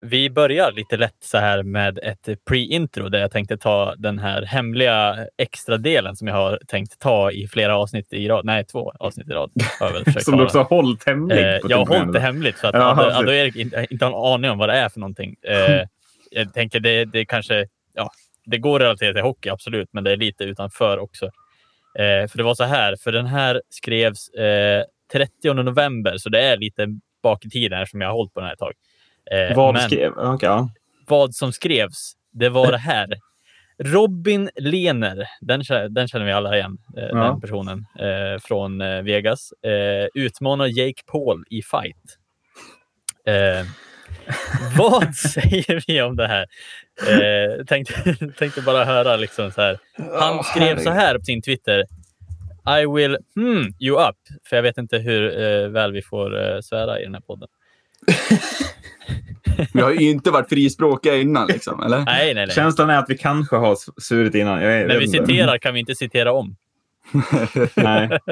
Vi börjar lite lätt så här med ett pre-intro där jag tänkte ta den här hemliga extra delen som jag har tänkt ta i flera avsnitt i rad. Nej, två avsnitt i rad. som du också har hållit hemligt? Eh, jag har hållit det hemligt för att Jaha, Adde, Erik inte, inte har en aning om vad det är för någonting. Eh, jag tänker det, det kanske, ja, det går relaterat till hockey, absolut, men det är lite utanför också. Eh, för det var så här, för den här skrevs eh, 30 november, så det är lite bak i tiden som jag har hållit på den här ett tag. Eh, vad, skrev? Okay. vad som skrevs, det var det här. Robin Lehner, den, den känner vi alla igen, eh, ja. den personen eh, från eh, Vegas, eh, utmanar Jake Paul i fight. Eh, vad säger vi om det här? Eh, tänkte, tänkte bara höra liksom så här. Han skrev så här på sin Twitter. I will hmm you up. För jag vet inte hur eh, väl vi får eh, svära i den här podden. vi har ju inte varit frispråkiga innan, liksom, eller? Nej, nej, nej. Känslan är att vi kanske har svurit innan. Jag, När vi citerar kan vi inte citera om. nej.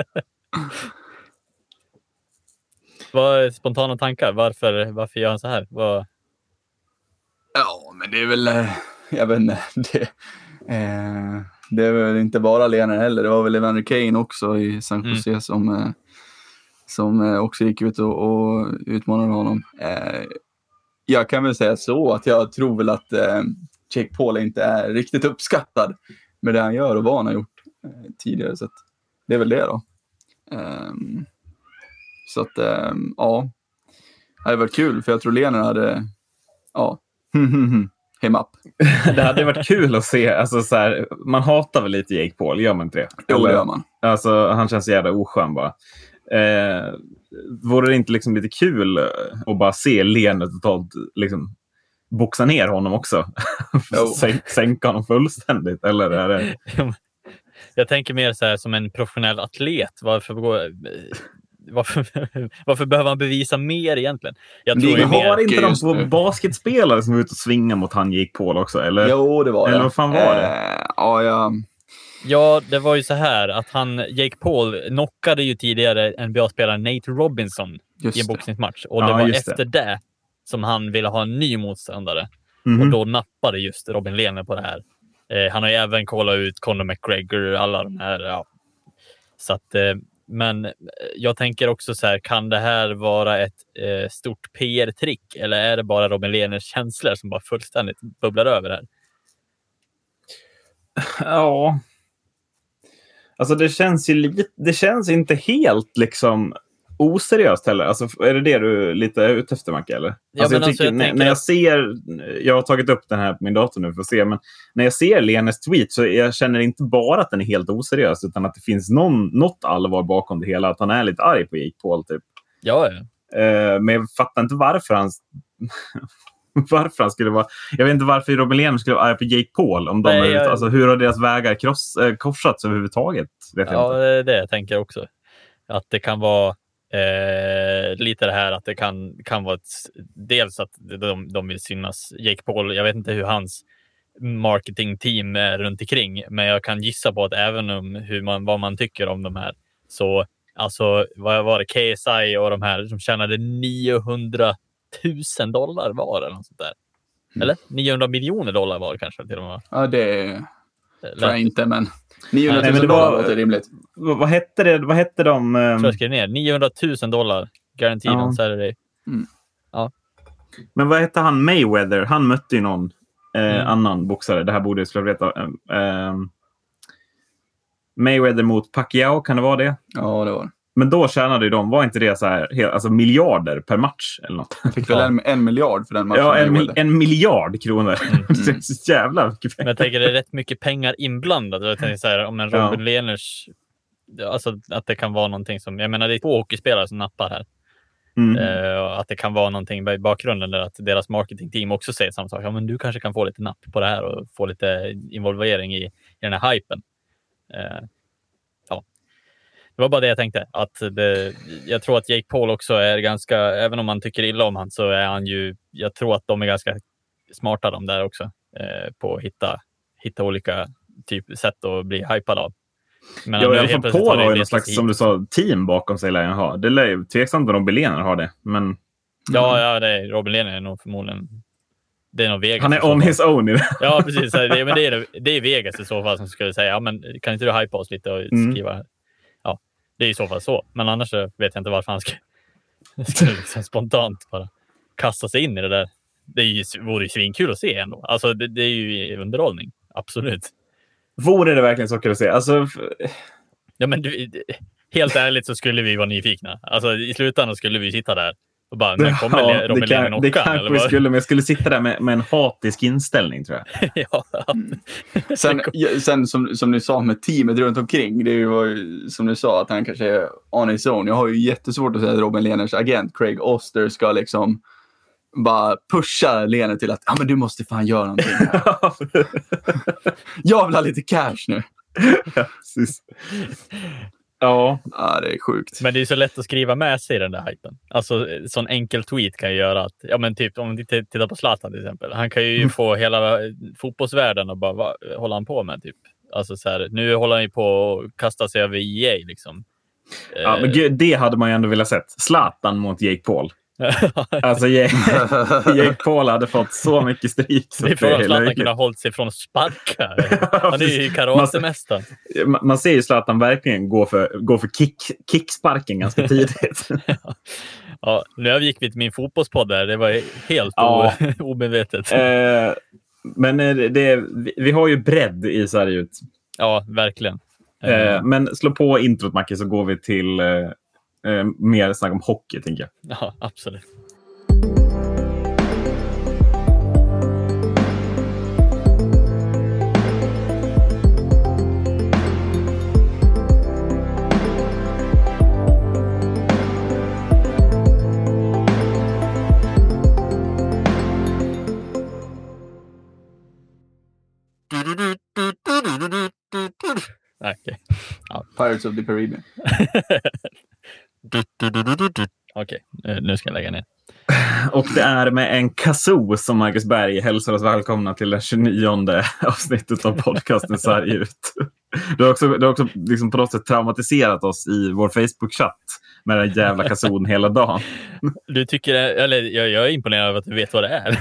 Vad är spontana tankar? Varför, varför gör han så här? Vad... Ja, men det är väl, eh, jag vet inte. Det, eh, det är väl inte bara Lena heller. Det var väl Evander Kane också i San mm. Jose mm. som, eh, som eh, också gick ut och, och utmanade honom. Eh, jag kan väl säga så att jag tror väl att eh, Jake Paul inte är riktigt uppskattad med det han gör och vad han har gjort eh, tidigare. Så det är väl det då. Um, så att, ähm, ja. Det hade varit kul, för jag tror Lena hade, ja, him up. det hade varit kul att se. Alltså, så här, man hatar väl lite Jake Paul, gör man inte det? Jo, det gör man. Alltså, han känns jävla oskön bara. Eh, vore det inte liksom lite kul att bara se Lena totalt liksom, boxa ner honom också? Sänka honom fullständigt? Eller är det... Jag tänker mer så här som en professionell atlet. Varför gå, varför, varför behöver han bevisa mer egentligen? Jag tror det var inte de på basketspelare som var ute och svingade mot han gick på också? Eller? Jo, det var det. Eller vad fan var det? Uh, ja, ja. Ja, det var ju så här att han, Jake Paul knockade ju tidigare NBA-spelaren Nate Robinson just i en boxningsmatch. Och det ja, var efter det. det. som han ville ha en ny motståndare. Mm. Och då nappade just Robin Lehner på det här. Eh, han har ju även kollat ut Conor McGregor, alla de här. Ja. Så att, eh, men eh, jag tänker också så här, kan det här vara ett eh, stort PR-trick eller är det bara Robin Lehners känslor som bara fullständigt bubblar över här? Ja. Alltså det känns ju lite, det känns inte helt liksom oseriöst heller. Alltså, är det det du lite är ute efter, Macke? Eller? Ja, alltså, jag alltså, jag när, när, jag ser, jag har tagit upp den här på min dator nu för att se, men när jag ser Lenes tweet så jag känner inte bara att den är helt oseriös, utan att det finns någon, något allvar bakom det hela. Att han är lite arg på Jake Paul, typ. Ja, ja. Uh, men jag fattar inte varför han... varför han skulle vara... Jag vet inte varför Robin Lehner skulle vara arg på Jake Paul. Om de Nej, är, jag... alltså, hur har deras vägar kross, äh, korsats överhuvudtaget? Vet ja, det är det jag tänker också. Att det kan vara Eh, lite det här att det kan, kan vara ett, dels att de, de vill synas. Jake Paul, jag vet inte hur hans marketingteam är runt omkring, men jag kan gissa på att även om hur man, vad man tycker om de här så alltså vad var det KSI och de här som tjänade 900 000 dollar var eller något sånt där. Mm. Eller 900 miljoner dollar var kanske till och med. Ja, det tror jag inte, men 900 000 Nej, dollar låter rimligt. Vad, vad, hette det? Vad hette de? Um... Jag tror jag skrev ner. 900 000 dollar. Guaranteed ja. on Saturday. Mm. Ja. Men vad hette han Mayweather? Han mötte ju någon eh, mm. annan boxare. Det här borde jag skulle veta. Eh, Mayweather mot Pacquiao, kan det vara det? Ja, det var det. Men då tjänade de, var inte det så här, alltså miljarder per match? Eller något? Jag fick väl en, en miljard för den matchen? Ja, en, en miljard kronor. Mm. det är så jävla mycket pengar. Men jag tänker det är rätt mycket pengar inblandade. Jag tänker så här, om en Robin ja. Lehners, alltså att det kan vara någonting som, jag menar det är två hockeyspelare som nappar här. Mm. Uh, att det kan vara någonting i bakgrunden där att deras marketingteam också säger samma sak. Ja, men du kanske kan få lite napp på det här och få lite involvering i, i den här hypen. Uh, det var bara det jag tänkte. Att det, jag tror att Jake Paul också är ganska, även om man tycker illa om han så är han ju, jag tror att de är ganska smarta de där också eh, på att hitta, hitta olika typ, sätt att bli hypad av. Men ja, i alla fall Paul har ju någon slags, hit. som du sa, team bakom sig lär han ha. Det är tveksamt om Robin Lehner har det, men... Ja, ja det är, Robin Lehner är nog förmodligen det är nog Vegas. Han är on his own i det. Ja, precis. Det, men det, är, det är Vegas i så fall som skulle säga, ja, men kan inte du hypa oss lite och mm. skriva? Mm. Det är i så fall så. Men annars vet jag inte varför han ska, ska liksom spontant bara kasta sig in i det där. Det är ju, vore ju svinkul att se ändå. Alltså, det, det är ju underhållning. Absolut. Vore det verkligen så kul att se? Alltså... Ja, men du, helt ärligt så skulle vi vara nyfikna. Alltså, I slutändan skulle vi sitta där och bara, när kommer ja, Robin det, kan, det kanske vi skulle, men jag skulle sitta där med, med en hatisk inställning tror jag. ja. Mm. Sen, sen som, som ni sa med teamet runt omkring, det var ju som du sa att han kanske är on his own. Jag har ju jättesvårt att säga att Robin Lehners agent Craig Oster ska liksom bara pusha Lene till att ah, men du måste fan göra någonting. jag vill ha lite cash nu. ja, precis. Ja. ja, det är sjukt. Men det är så lätt att skriva med sig den där hypen. Alltså, sån enkel tweet kan ju göra att, ja men typ om vi tittar på Zlatan till exempel. Han kan ju mm. få hela fotbollsvärlden och bara, vad håller han på med? Typ. Alltså så här, nu håller han ju på att kasta sig över EA liksom. Ja, men gud, det hade man ju ändå velat sett. Zlatan mot Jake Paul. alltså Jake, Paul hade fått så mycket stryk. det är för att Zlatan kunde ha hållit sig från sparkar. Han är ju karatemästaren. Man, man ser ju Zlatan verkligen gå för, gå för kick, kicksparken ganska tidigt. ja. ja, nu övergick vi till min fotbollspodd där. Det var helt ja. omedvetet. Eh, men eh, det, vi har ju bredd i Sverige ut. Ja, verkligen. Eh, men slå på introt, Macke, så går vi till eh, mer snack om hockey, tänker jag. Ja, absolut. Okay. Ja. Pirates of the Caribbean. Okej, okay, nu ska jag lägga ner. Och det är med en kazoo som Marcus Berg hälsar oss välkomna till det 29 avsnittet av podcasten Sverige ut. Du har också, du har också liksom på något sätt traumatiserat oss i vår Facebook-chatt med den jävla kazon hela dagen. Du tycker, eller jag, jag är imponerad över att du vet vad det är.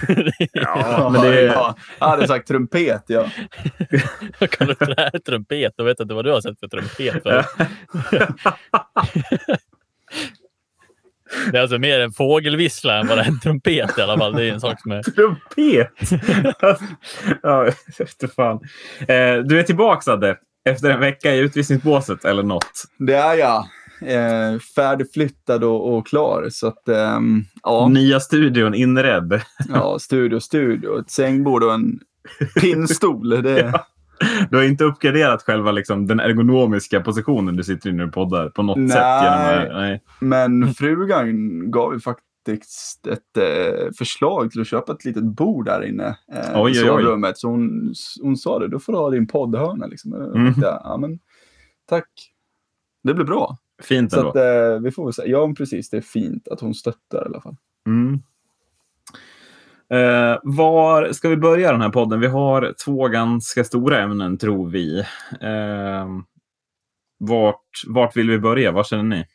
Ja, men det är... Ja, jag hade sagt trumpet, ja. kan du inte det här trumpet? Då vet jag inte vad du har sett för trumpet. För. Det är alltså mer en fågelvissla än vad det är en trumpet i alla fall. Det är en sak som är... Trumpet? ja, efter fan. Eh, du är tillbaka, Adde, efter en vecka i utvisningsbåset eller något. Det är jag. Eh, färdigflyttad och, och, klar. Så att, eh, ja. Nya studion inredd. ja, studio, studio. Ett sängbord och en pinnstol. Det... ja. Du har inte uppgraderat själva liksom, den ergonomiska positionen du sitter i när du poddar på något nej, sätt? Genom, nej, men frugan gav ju faktiskt ett eh, förslag till att köpa ett litet bord där inne eh, oj, i sovrummet. Så hon, hon sa det, då får du ha din poddhörna. Liksom. Mm. Ja, men, tack, det blir bra. Fint ändå. Så att, eh, vi får väl säga, ja precis, det är fint att hon stöttar i alla fall. Mm. Eh, var ska vi börja den här podden? Vi har två ganska stora ämnen, tror vi. Eh, vart, vart vill vi börja? Vad känner ni?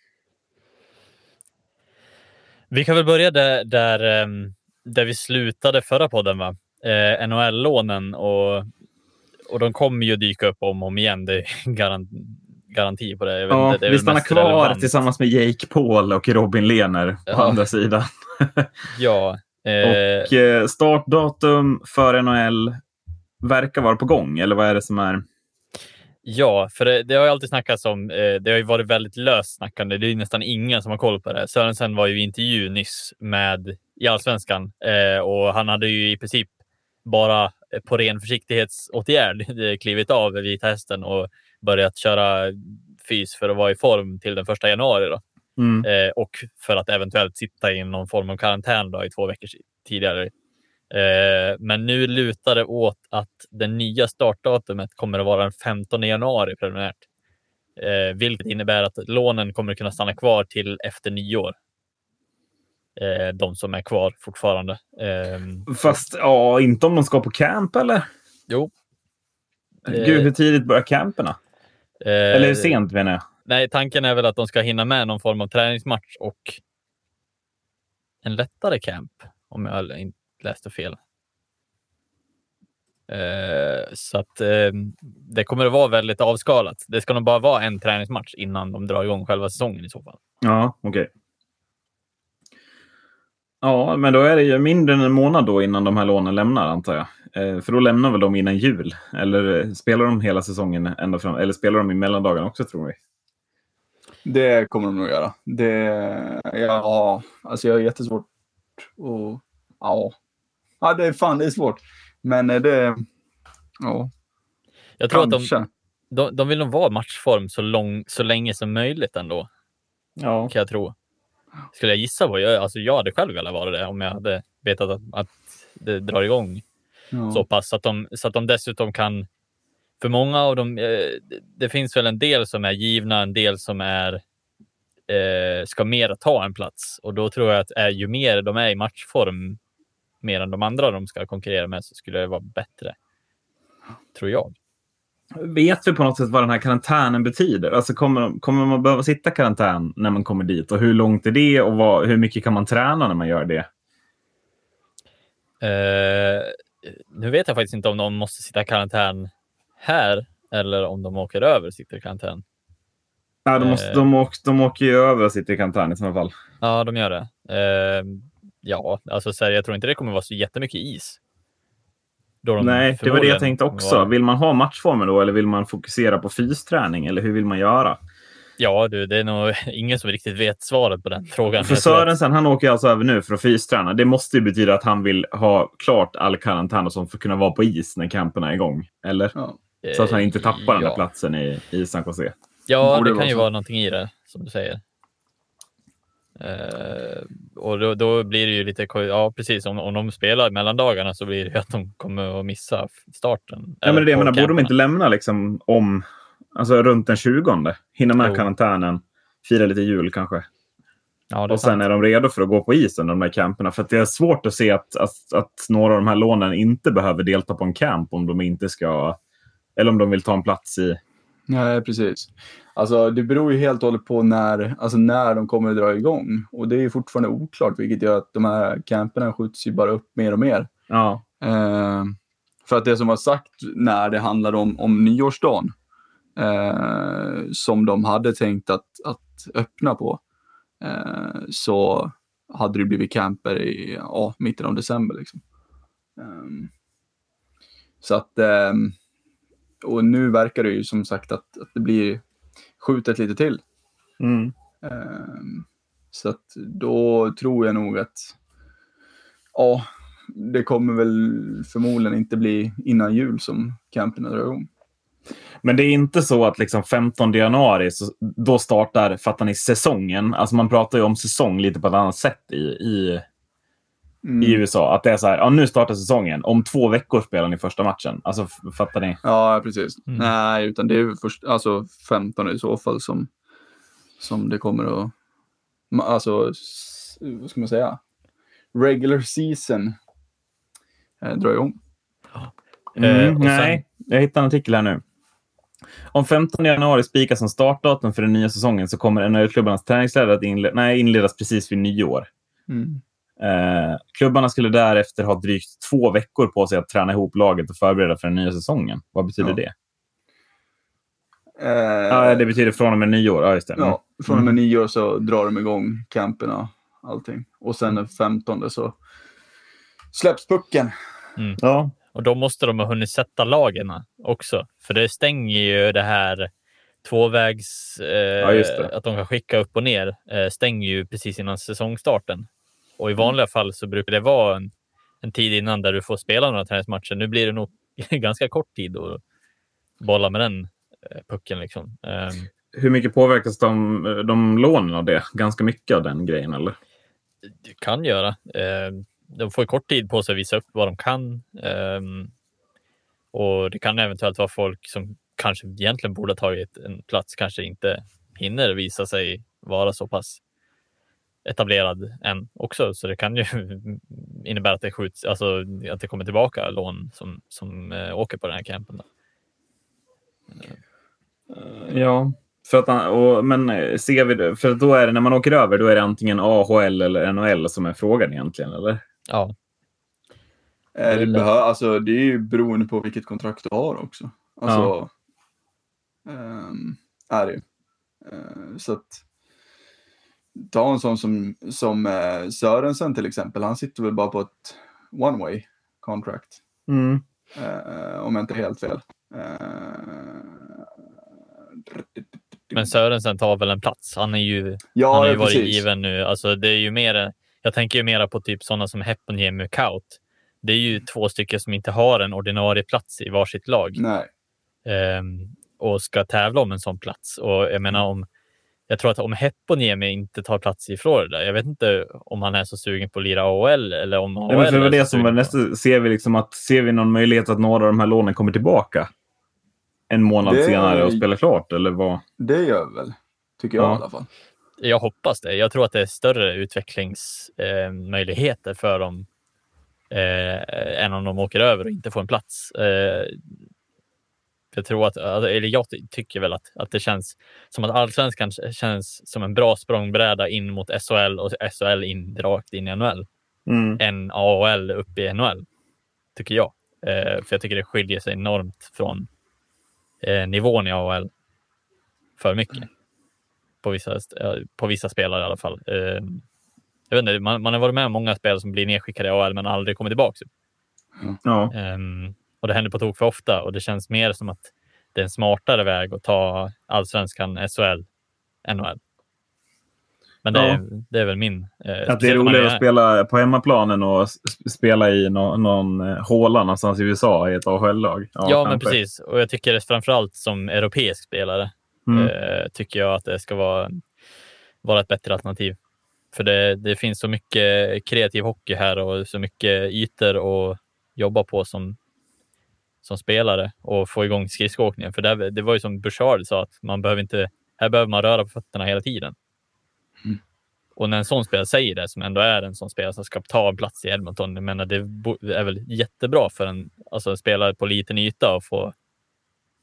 Vi kan väl börja där, där, ehm, där vi slutade förra podden, va? Eh, NHL-lånen och, och de kommer ju dyka upp om och om igen. Det är garant, garanti på det. ja, inte, det vi stannar kvar relevant. tillsammans med Jake Paul och Robin Lehner på ja. andra sidan. ja, och eh, startdatum för NHL verkar vara på gång, eller vad är det som är? Ja, för det, det har ju alltid snackats om. Eh, det har ju varit väldigt löst snackande. Det är nästan ingen som har koll på det. Sörensen var ju i intervju nyss med i Allsvenskan eh, och han hade ju i princip bara på ren försiktighetsåtgärd klivit av Vita Hästen och börjat köra fys för att vara i form till den första januari. Då. Mm. Eh, och för att eventuellt sitta i någon form av karantän då, i två veckor tidigare. Eh, men nu lutar det åt att det nya startdatumet kommer att vara den 15 januari preliminärt. Eh, vilket innebär att lånen kommer att kunna stanna kvar till efter nyår. Eh, de som är kvar fortfarande. Ehm, Fast ja, inte om de ska på camp eller? Jo. Gud, hur tidigt börjar camperna? Eh, eller hur sent menar jag? Nej, tanken är väl att de ska hinna med någon form av träningsmatch och en lättare camp, om jag inte läste fel. Eh, så att eh, det kommer att vara väldigt avskalat. Det ska nog bara vara en träningsmatch innan de drar igång själva säsongen i så fall. Ja, okej. Okay. Ja, men då är det ju mindre än en månad då innan de här lånen lämnar, antar jag. Eh, för då lämnar väl de innan jul? Eller eh, spelar de hela säsongen ända fram? Eller spelar de i mellandagarna också, tror vi? Det kommer de nog göra. Det, ja, alltså jag har jättesvårt att... Ja. ja, det är fan det är svårt. Men det... Ja. Jag tror Kanske. att de, de, de vill nog vara matchform så, lång, så länge som möjligt ändå. Ja. Kan jag tro. Skulle jag gissa på. Jag, alltså jag hade själv velat vara det om jag hade vetat att, att det drar igång ja. så pass. Så att, de, så att de dessutom kan... För många av dem, eh, det finns väl en del som är givna, en del som är eh, ska mer ta en plats. Och då tror jag att är, ju mer de är i matchform, mer än de andra de ska konkurrera med, så skulle det vara bättre. Tror jag. Vet vi på något sätt vad den här karantänen betyder? Alltså kommer, kommer man behöva sitta karantän när man kommer dit? Och hur långt är det? Och vad, hur mycket kan man träna när man gör det? Uh, nu vet jag faktiskt inte om de måste sitta karantän här eller om de åker över och sitter i karantän. Ja, de, måste, de, åker, de åker ju över och sitter i karantän i sådana fall. Ja, de gör det. Uh, ja, alltså så här, jag tror inte det kommer vara så jättemycket is. De Nej, det var det jag tänkte också. Var... Vill man ha matchformen då eller vill man fokusera på fysträning eller hur vill man göra? Ja, du, det är nog ingen som riktigt vet svaret på den frågan. För Sörensen, att... han åker alltså över nu för att fysträna. Det måste ju betyda att han vill ha klart all karantän och sånt för att kunna vara på is när camperna är igång. Eller? Ja. Så att han inte tappar ja. den där platsen i, i San Jose. Ja, det kan ju vara någonting i det, som du säger. Uh, och då, då, blir det ju lite, ja precis, om, om de spelar mellan dagarna så blir det att de kommer att missa starten. Ja, men det, jag menar, borde de inte lämna liksom om, alltså runt den 20? Hinna med jo. karantänen, fira lite jul kanske. Ja, och sen sant. är de redo för att gå på isen, de där camperna. För det är svårt att se att, att, att, några av de här lånen inte behöver delta på en camp om de inte ska, eller om de vill ta en plats i... Nej, precis. Alltså det beror ju helt och hållet på när, alltså när de kommer att dra igång. Och det är fortfarande oklart, vilket gör att de här camperna skjuts ju bara upp mer och mer. Ja. Eh, för att det som var sagt när det handlade om, om nyårsdagen, eh, som de hade tänkt att, att öppna på, eh, så hade det blivit camper i ja, mitten av december. Liksom. Ehm, så att, ehm, och nu verkar det ju som sagt att, att det blir skjutet lite till. Mm. Um, så att då tror jag nog att ja, det kommer väl förmodligen inte bli innan jul som campen drar igång. Men det är inte så att liksom 15 januari, så då startar, fattar ni, säsongen. Alltså man pratar ju om säsong lite på ett annat sätt i, i, mm. i USA. Att det är så här, ja nu startar säsongen. Om två veckor spelar ni första matchen. Alltså fattar ni? Ja, precis. Mm. Nej, utan det är först, alltså 15 i så fall som, som det kommer att... Alltså, vad ska man säga? Regular season eh, drar igång. Mm, eh, nej, jag hittade en artikel här nu. Om 15 januari spikas som startdatum för den nya säsongen så kommer NHL-klubbarnas träningsläger att inled nej, inledas precis vid nyår. Mm. Eh, klubbarna skulle därefter ha drygt två veckor på sig att träna ihop laget och förbereda för den nya säsongen. Vad betyder ja. det? Eh, ah, det betyder från och med nyår. Ah, just det. Ja, mm. från och med mm. nyår så drar de igång camperna allting. Och sen den 15 så släpps pucken. Mm. Ja. Och då måste de ha hunnit sätta lagen också. För det stänger ju det här tvåvägs... Eh, ja, att de kan skicka upp och ner eh, stänger ju precis innan säsongstarten. Och i vanliga fall så brukar det vara en, en tid innan där du får spela några träningsmatcher. Nu blir det nog ganska kort tid att bolla med den eh, pucken. Liksom. Um, Hur mycket påverkas de, de lånen av det? Ganska mycket av den grejen, eller? Det kan göra. Uh, de får kort tid på sig att visa upp vad de kan. Um, och det kan eventuellt vara folk som kanske egentligen borde ha tagit en plats, kanske inte hinner visa sig vara så pass etablerad än också, så det kan ju innebära att det skjuts, alltså att det kommer tillbaka lån som, som äh, åker på den här campen. Ja, för att, och, men eh, ser vi det, för då är det när man åker över, då är det antingen AHL eller NHL som är frågan egentligen, eller? Ja. Eh, det, behö, alltså, det är ju beroende på vilket kontrakt du har också. Alltså, ja. um, är det ju. Uh, så att ta en sån som, som uh, Sörensen till exempel. Han sitter väl bara på ett one way contract. Mm. Uh, om jag inte helt fel. Men Sörensen tar väl en plats? Han är ju, ja, han har ju varit precis. given nu. Alltså, det är ju mer, jag tänker ju mera på typ sådana som Heponiemi Kaut. Det är ju två stycken som inte har en ordinarie plats i varsitt lag. Nej. Um, och ska tävla om en sån plats. Och jag menar om jag tror att om Heponiemi inte tar plats i Florida, jag vet inte om han är så sugen på att lira AHL eller om AHL Nej, för det det som nästa, ser vi liksom att ser vi någon möjlighet att några av de här lånen kommer tillbaka en månad det, senare och spelar klart eller vad? Det gör vi väl, tycker jag ja. i alla fall. Jag hoppas det. Jag tror att det är större utvecklingsmöjligheter eh, för dem eh, än om de åker över och inte får en plats. Eh, jag tror att, alltså, eller jag tycker väl att, att det känns som att allsvenskan känns som en bra språngbräda in mot SHL och SHL in rakt in i NHL. Mm. Än AHL upp i NHL, tycker jag. Eh, för jag tycker det skiljer sig enormt från eh, nivån i AHL. För mycket. På vissa, på vissa spelare i alla fall. Eh, jag vet inte, man, man har varit med om många spelare som blir nedskickade i AHL men aldrig kommer tillbaka. Ja. Um, och det händer på tok för ofta och det känns mer som att det är en smartare väg att ta allsvenskan, SHL, NHL. Men det, ja. är, det är väl min... Eh, att det är roligare att spela på hemmaplanen och spela i no, någon eh, håla någonstans i USA i ett AHL-lag. Ja, ja men precis. Och jag tycker framförallt som europeisk spelare mm. eh, tycker jag att det ska vara, vara ett bättre alternativ. För det, det finns så mycket kreativ hockey här och så mycket ytor att jobba på som som spelare och få igång skridskoåkningen. För det, det var ju som Bouchard sa, att man behöver inte, här behöver man röra på fötterna hela tiden. Mm. Och när en sån spelare säger det, som ändå är en sån spelare som ska ta en plats i Edmonton, jag menar, det är väl jättebra för en, alltså en spelare på liten yta att få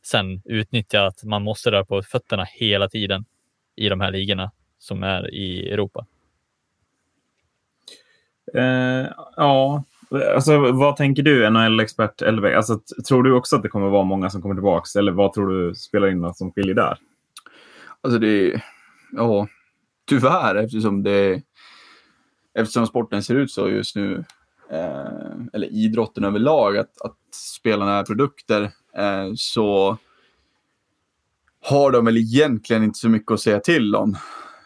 sen utnyttja att man måste röra på fötterna hela tiden i de här ligorna som är i Europa. Uh, ja, Alltså, vad tänker du, NHL-expert Elbeck? Alltså, tror du också att det kommer vara många som kommer tillbaka? Eller vad tror du spelar in som skiljer där? Alltså det ja, tyvärr eftersom det eftersom sporten ser ut så just nu, eh, eller idrotten överlag, att, att spelarna är produkter, eh, så har de väl egentligen inte så mycket att säga till om.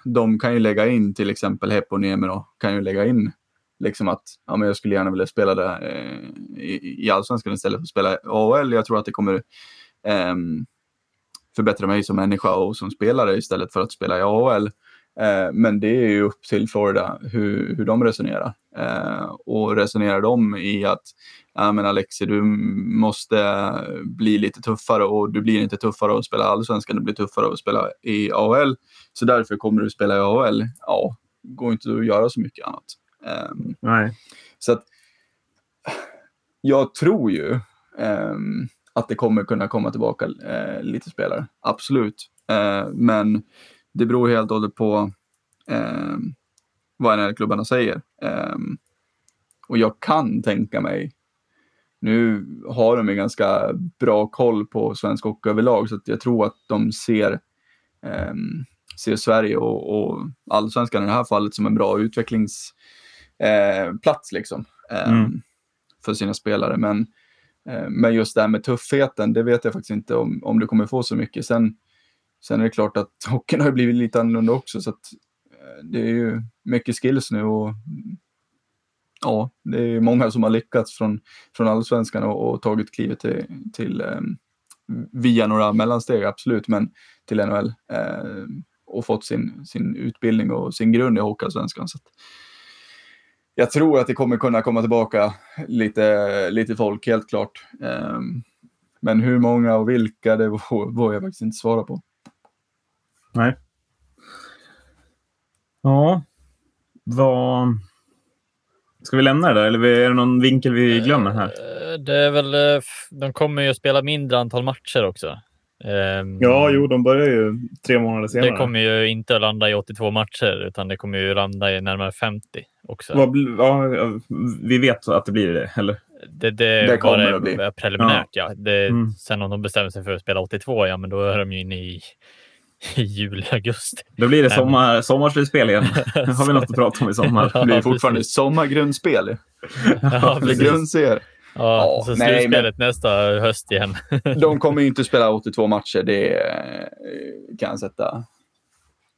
De kan ju lägga in till exempel Heponiemi då, kan ju lägga in liksom att ja, men jag skulle gärna vilja spela det eh, i, i allsvenskan istället för att spela AHL. Jag tror att det kommer eh, förbättra mig som människa och som spelare istället för att spela i AHL. Eh, men det är ju upp till Florida hur, hur de resonerar. Eh, och resonerar de i att ja, men Alexi, du måste bli lite tuffare och du blir inte tuffare att spela allsvenskan, du blir tuffare att spela i AHL. Så därför kommer du spela i AHL. Ja, går inte att göra så mycket annat. Um, Nej. Så att jag tror ju um, att det kommer kunna komma tillbaka uh, lite spelare. Absolut. Uh, men det beror helt och hållet på uh, vad NHL-klubbarna säger. Um, och jag kan tänka mig, nu har de en ganska bra koll på svensk hockey överlag, så att jag tror att de ser, ser Sverige och, och allsvenskan i det här fallet som en bra utvecklings eh, plats liksom, eh, mm. för sina spelare. Men, eh, men just det här med tuffheten, det vet jag faktiskt inte om, om du kommer få så mycket. Sen, sen är det klart att hockeyn har blivit lite annorlunda också, så att, eh, det är ju mycket skills nu och ja, det är många som har lyckats från, från allsvenskan och, och tagit klivet till, till eh, via några mellansteg, absolut, men till NHL eh, och fått sin, sin utbildning och sin grund i Hockeyallsvenskan. Så att, jag tror att det kommer kunna komma tillbaka lite, lite folk, helt klart. Um, men hur många och vilka, det vågar jag faktiskt inte svara på. Nej. Ja, vad... Ska vi lämna det där eller är det någon vinkel vi glömmer här? Eh, det är väl, eh, de kommer ju att spela mindre antal matcher också. Um, ja, jo, de börjar ju tre månader senare. Det kommer ju inte att landa i 82 matcher, utan det kommer ju landa i närmare 50 också. Vad, ja, vi vet att det blir det, eller? Det, det, det kommer det att bli. Preliminärt, ja. ja. Det, mm. Sen om de bestämmer sig för att spela 82, ja, men då är de ju inne i, i juli, augusti. Då blir det sommar, sommarslutspel igen. har vi något att prata om i sommar. Det blir fortfarande sommargrundspel. ja, det grundser. Ja, ja, så nej, slutspelet men... nästa höst igen. de kommer ju inte spela 82 matcher, det eh, kan jag sätta,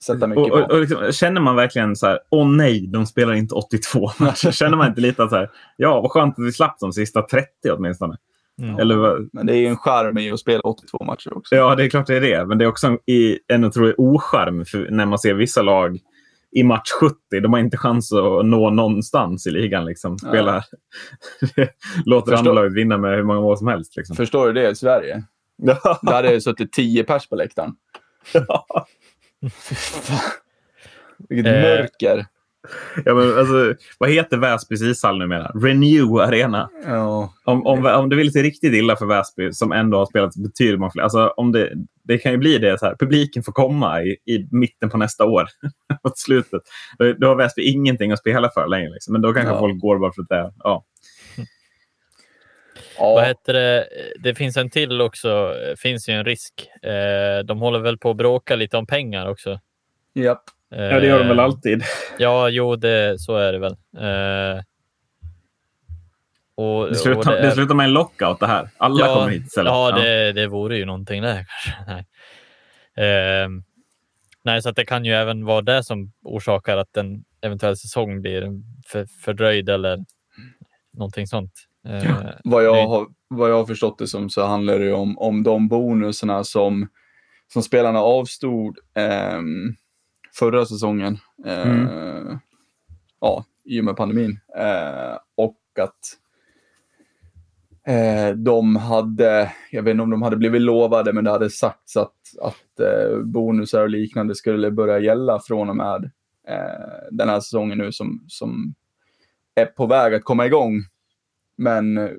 sätta mycket och, och, och liksom, känner man verkligen så här, åh nej, de spelar inte 82 matcher. känner man inte lite så här, ja vad skönt att vi slapp de sista 30 åtminstone. Mm. Eller, men det är ju en charm i att spela 82 matcher också. Ja, det är klart det är det. Men det är också en, en otrolig ocharm när man ser vissa lag i match 70. De har inte chans att nå någonstans i ligan. Liksom. Spela, ja. låter Förstår... andra laget vinna med hur många mål som helst. Liksom. Förstår du det i Sverige? Ja. Där hade det suttit tio pers på läktaren. Ja. Vilket eh. mörker. Ja, men alltså, vad heter Väsbys ishall numera? Renew Arena. Ja. Om, om, om det vill sig riktigt illa för Väsby, som ändå har spelat betydligt många fler. Alltså, om det, det kan ju bli det så här. Publiken får komma i, i mitten på nästa år. mot slutet. Då, då har Väsby ingenting att spela för längre. Liksom. Men då kanske ja. folk går bara för att det ja. Ja. Vad heter det? det finns en till också. Det finns ju en risk. Eh, de håller väl på att bråka lite om pengar också. Japp. Ja, det gör de väl eh, alltid. Ja, jo, det, så är det väl. Eh, och, det, slutar, det, är... det slutar med en lockout det här. Alla ja, kommer hit istället. Ja, ja. Det, det vore ju någonting där Nej. Eh, nej, så att det kan ju även vara det som orsakar att en eventuell säsong blir för, fördröjd eller någonting sånt. Eh, vad, jag har, vad jag har förstått det som så handlar det om, om de bonusarna som, som spelarna avstod eh, förra säsongen. Mm. Eh, ja, i och med pandemin. Eh, och att eh, de hade, jag vet inte om de hade blivit lovade, men det hade sagts att, att eh, bonusar och liknande skulle börja gälla från och med eh, den här säsongen nu som, som är på väg att komma igång. Men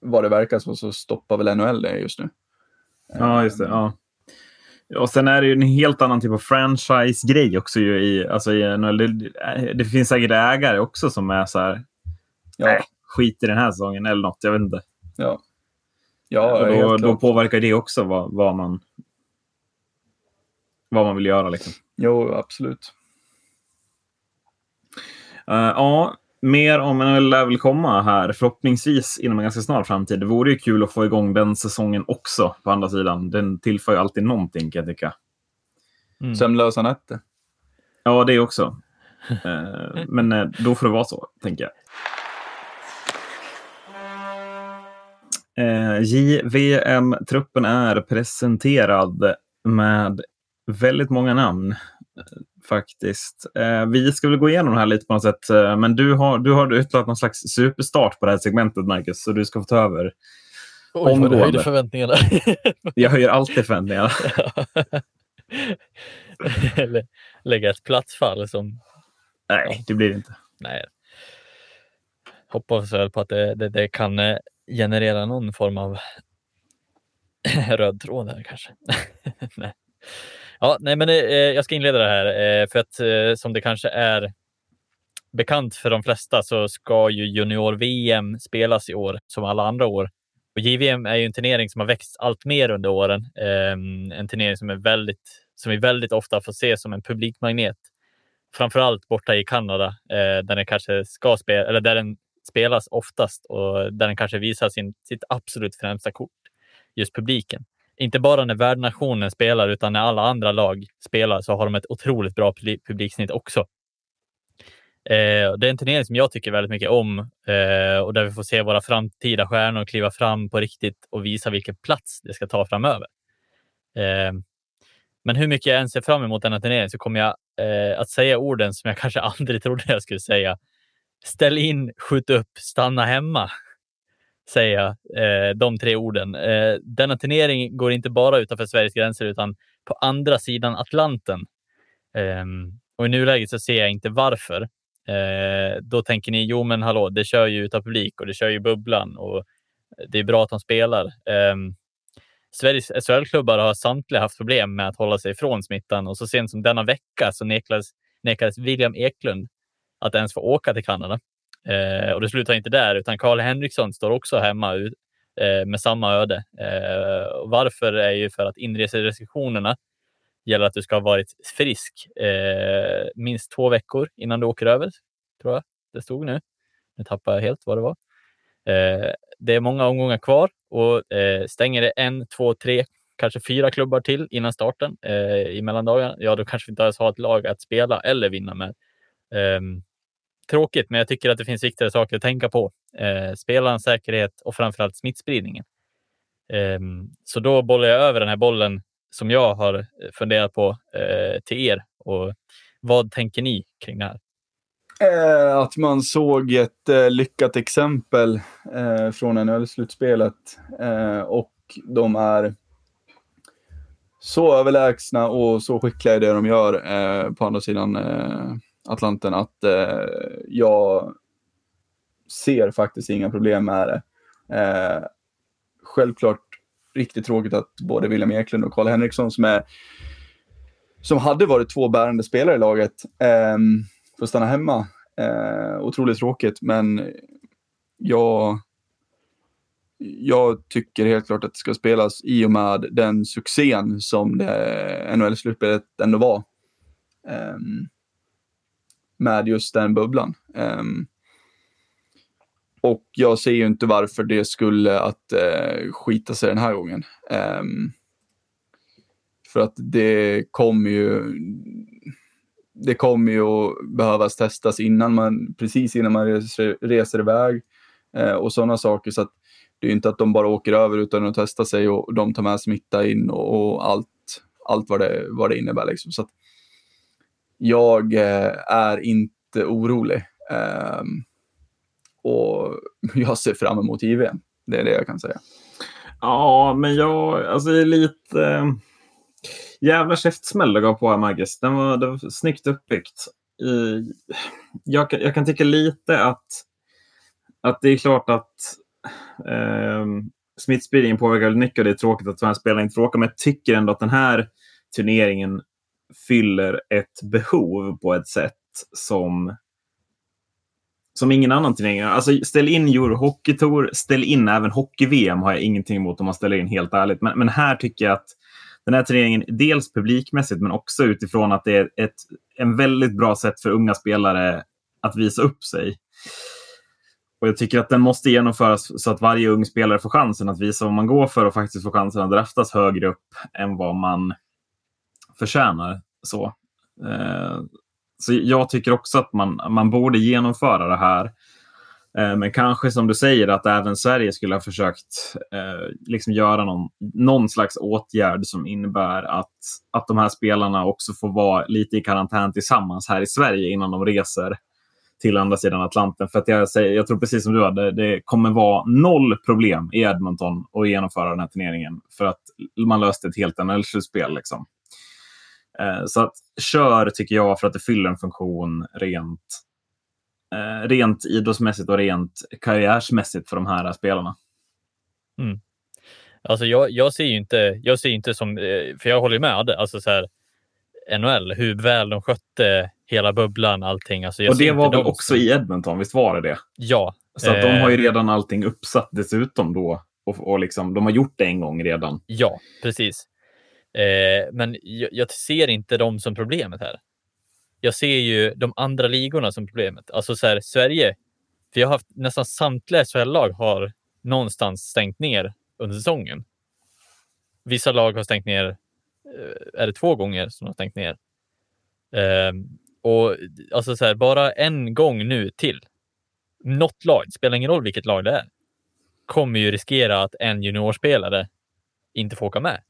vad det verkar så, så stoppar väl NHL det just nu. Ja, just det. Ja. Och sen är det ju en helt annan typ av franchise-grej också. Ju i, alltså i, det, det finns säkert ägare också som är så här, ja. äh, skit i den här säsongen eller något. Jag vet inte. Ja. Ja, då, då påverkar det också vad, vad, man, vad man vill göra. Liksom. Jo, absolut. Uh, ja, mer om NHL lär väl komma här, förhoppningsvis inom en ganska snar framtid. Det vore ju kul att få igång den säsongen också, på andra sidan. Den tillför ju alltid någonting, kan jag tycka. Mm. Sömnlösa nätter. Ja, det också. uh, men uh, då får det vara så, tänker jag. Eh, JVM-truppen är presenterad med väldigt många namn faktiskt. Eh, vi ska väl gå igenom det här lite på något sätt, eh, men du har, du har utlovat någon slags superstart på det här segmentet, Marcus, så du ska få ta över. Oj, omgående. du höjde förväntningarna. Jag höjer alltid förväntningarna. Eller lägga ett platsfall som... Nej, det blir det inte. Nej. Hoppas väl på att det, det, det kan eh, generera någon form av röd tråd här kanske. nej. Ja, nej, men eh, eh, jag ska inleda det här eh, för att eh, som det kanske är bekant för de flesta så ska ju junior-VM spelas i år som alla andra år. Och JVM är ju en turnering som har växt allt mer under åren. Ehm, en turnering som är väldigt, som vi väldigt ofta får se som en publikmagnet. Framförallt borta i Kanada eh, där den kanske ska spela, eller där den spelas oftast och där den kanske visar sin, sitt absolut främsta kort, just publiken. Inte bara när värdnationen spelar, utan när alla andra lag spelar så har de ett otroligt bra publiksnitt också. Eh, det är en turnering som jag tycker väldigt mycket om eh, och där vi får se våra framtida stjärnor kliva fram på riktigt och visa vilken plats det ska ta framöver. Eh, men hur mycket jag än ser fram emot denna turnering så kommer jag eh, att säga orden som jag kanske aldrig trodde jag skulle säga ställ in, skjut upp, stanna hemma. Säga eh, de tre orden. Eh, denna turnering går inte bara utanför Sveriges gränser utan på andra sidan Atlanten. Eh, och i nuläget så ser jag inte varför. Eh, då tänker ni, jo men hallå, det kör ju utan publik och det kör ju bubblan och det är bra att de spelar. Eh, Sveriges SHL-klubbar har samtliga haft problem med att hålla sig ifrån smittan och så sent som denna vecka så nekades, nekades William Eklund att ens få åka till Kanada. Eh, och det slutar inte där, utan Karl Henriksson står också hemma eh, med samma öde. Eh, varför är ju för att inreserestriktionerna gäller att du ska ha varit frisk eh, minst två veckor innan du åker över, tror jag det stod nu. Nu tappar jag helt vad det var. Eh, det är många omgångar kvar och eh, stänger det en, två, tre, kanske fyra klubbar till innan starten eh, i mellandagarna, ja, då kanske vi inte ens har ett lag att spela eller vinna med. Um, tråkigt, men jag tycker att det finns viktigare saker att tänka på. Eh, spelarens säkerhet och framförallt smittspridningen. Eh, så då bollar jag över den här bollen som jag har eh, funderat på eh, till er. Och vad tänker ni kring det här? Eh, att man såg ett eh, lyckat exempel från NHL-slutspelet och de är så överlägsna och så skickliga i det de gör på andra sidan Atlanten att eh, jag ser faktiskt inga problem med det. Eh, självklart riktigt tråkigt att både William Eklund och Karl Henriksson som, är, som hade varit två bärande spelare i laget eh, får stanna hemma. Eh, otroligt tråkigt, men jag, jag tycker helt klart att det ska spelas i och med den succén som NHL-slutspelet ändå var. Um, med just den bubblan. Um, och jag ser ju inte varför det skulle att uh, skita sig den här gången. Um, för att det kommer ju det kommer ju att behövas testas innan man, precis innan man reser, reser iväg uh, och sådana saker. Så att det är inte att de bara åker över utan att testa sig och de tar med smitta in och, och allt, allt vad, det, vad det innebär. Liksom. Så att, jag eh, är inte orolig. Ehm, och jag ser fram emot JVM. Det är det jag kan säga. Ja, men jag alltså, är lite... Eh, jävla käftsmäll du gav på här, Maggis. Den var, det var snyggt uppbyggt. I, jag, jag kan tycka lite att, att det är klart att eh, smittspridningen påverkar väldigt mycket och det är tråkigt att svenska spelare inte får åka. Men jag tycker ändå att den här turneringen fyller ett behov på ett sätt som som ingen annan turnering. Alltså, ställ in Euro Hockey Tour, ställ in även Hockey-VM har jag ingenting emot om man ställer in helt ärligt. Men, men här tycker jag att den här turneringen, dels publikmässigt men också utifrån att det är ett en väldigt bra sätt för unga spelare att visa upp sig. Och Jag tycker att den måste genomföras så att varje ung spelare får chansen att visa vad man går för och faktiskt får chansen att draftas högre upp än vad man förtjänar. Så, eh, så jag tycker också att man, man borde genomföra det här. Eh, men kanske som du säger att även Sverige skulle ha försökt eh, liksom göra någon, någon slags åtgärd som innebär att, att de här spelarna också får vara lite i karantän tillsammans här i Sverige innan de reser till andra sidan Atlanten. För att jag, säger, jag tror precis som du hade, det kommer vara noll problem i Edmonton att genomföra den här turneringen. För att man löste ett helt NHL-slutspel. Liksom. Eh, så att kör tycker jag för att det fyller en funktion rent, eh, rent idrottsmässigt och rent karriärsmässigt för de här spelarna. Mm. Alltså jag, jag, ser ju inte, jag ser inte som, eh, för jag håller med, alltså så här, NHL, hur väl de skötte hela bubblan, allting. Alltså och det var väl också som... i Edmonton, visst var det det? Ja. Så att de har ju redan allting uppsatt dessutom då. Och, och liksom, de har gjort det en gång redan. Ja, precis. Eh, men jag, jag, ser inte dem som problemet här. Jag ser ju de andra ligorna som problemet. Alltså så här, Sverige, vi har haft nästan samtliga SHL-lag har någonstans stängt ner under säsongen. Vissa lag har stängt ner, eh, är det två gånger som de har stängt ner? Eh, och alltså så här, bara en gång nu till. Något lag, det spelar ingen roll vilket lag det är, kommer ju riskera att en juniorspelare inte får åka med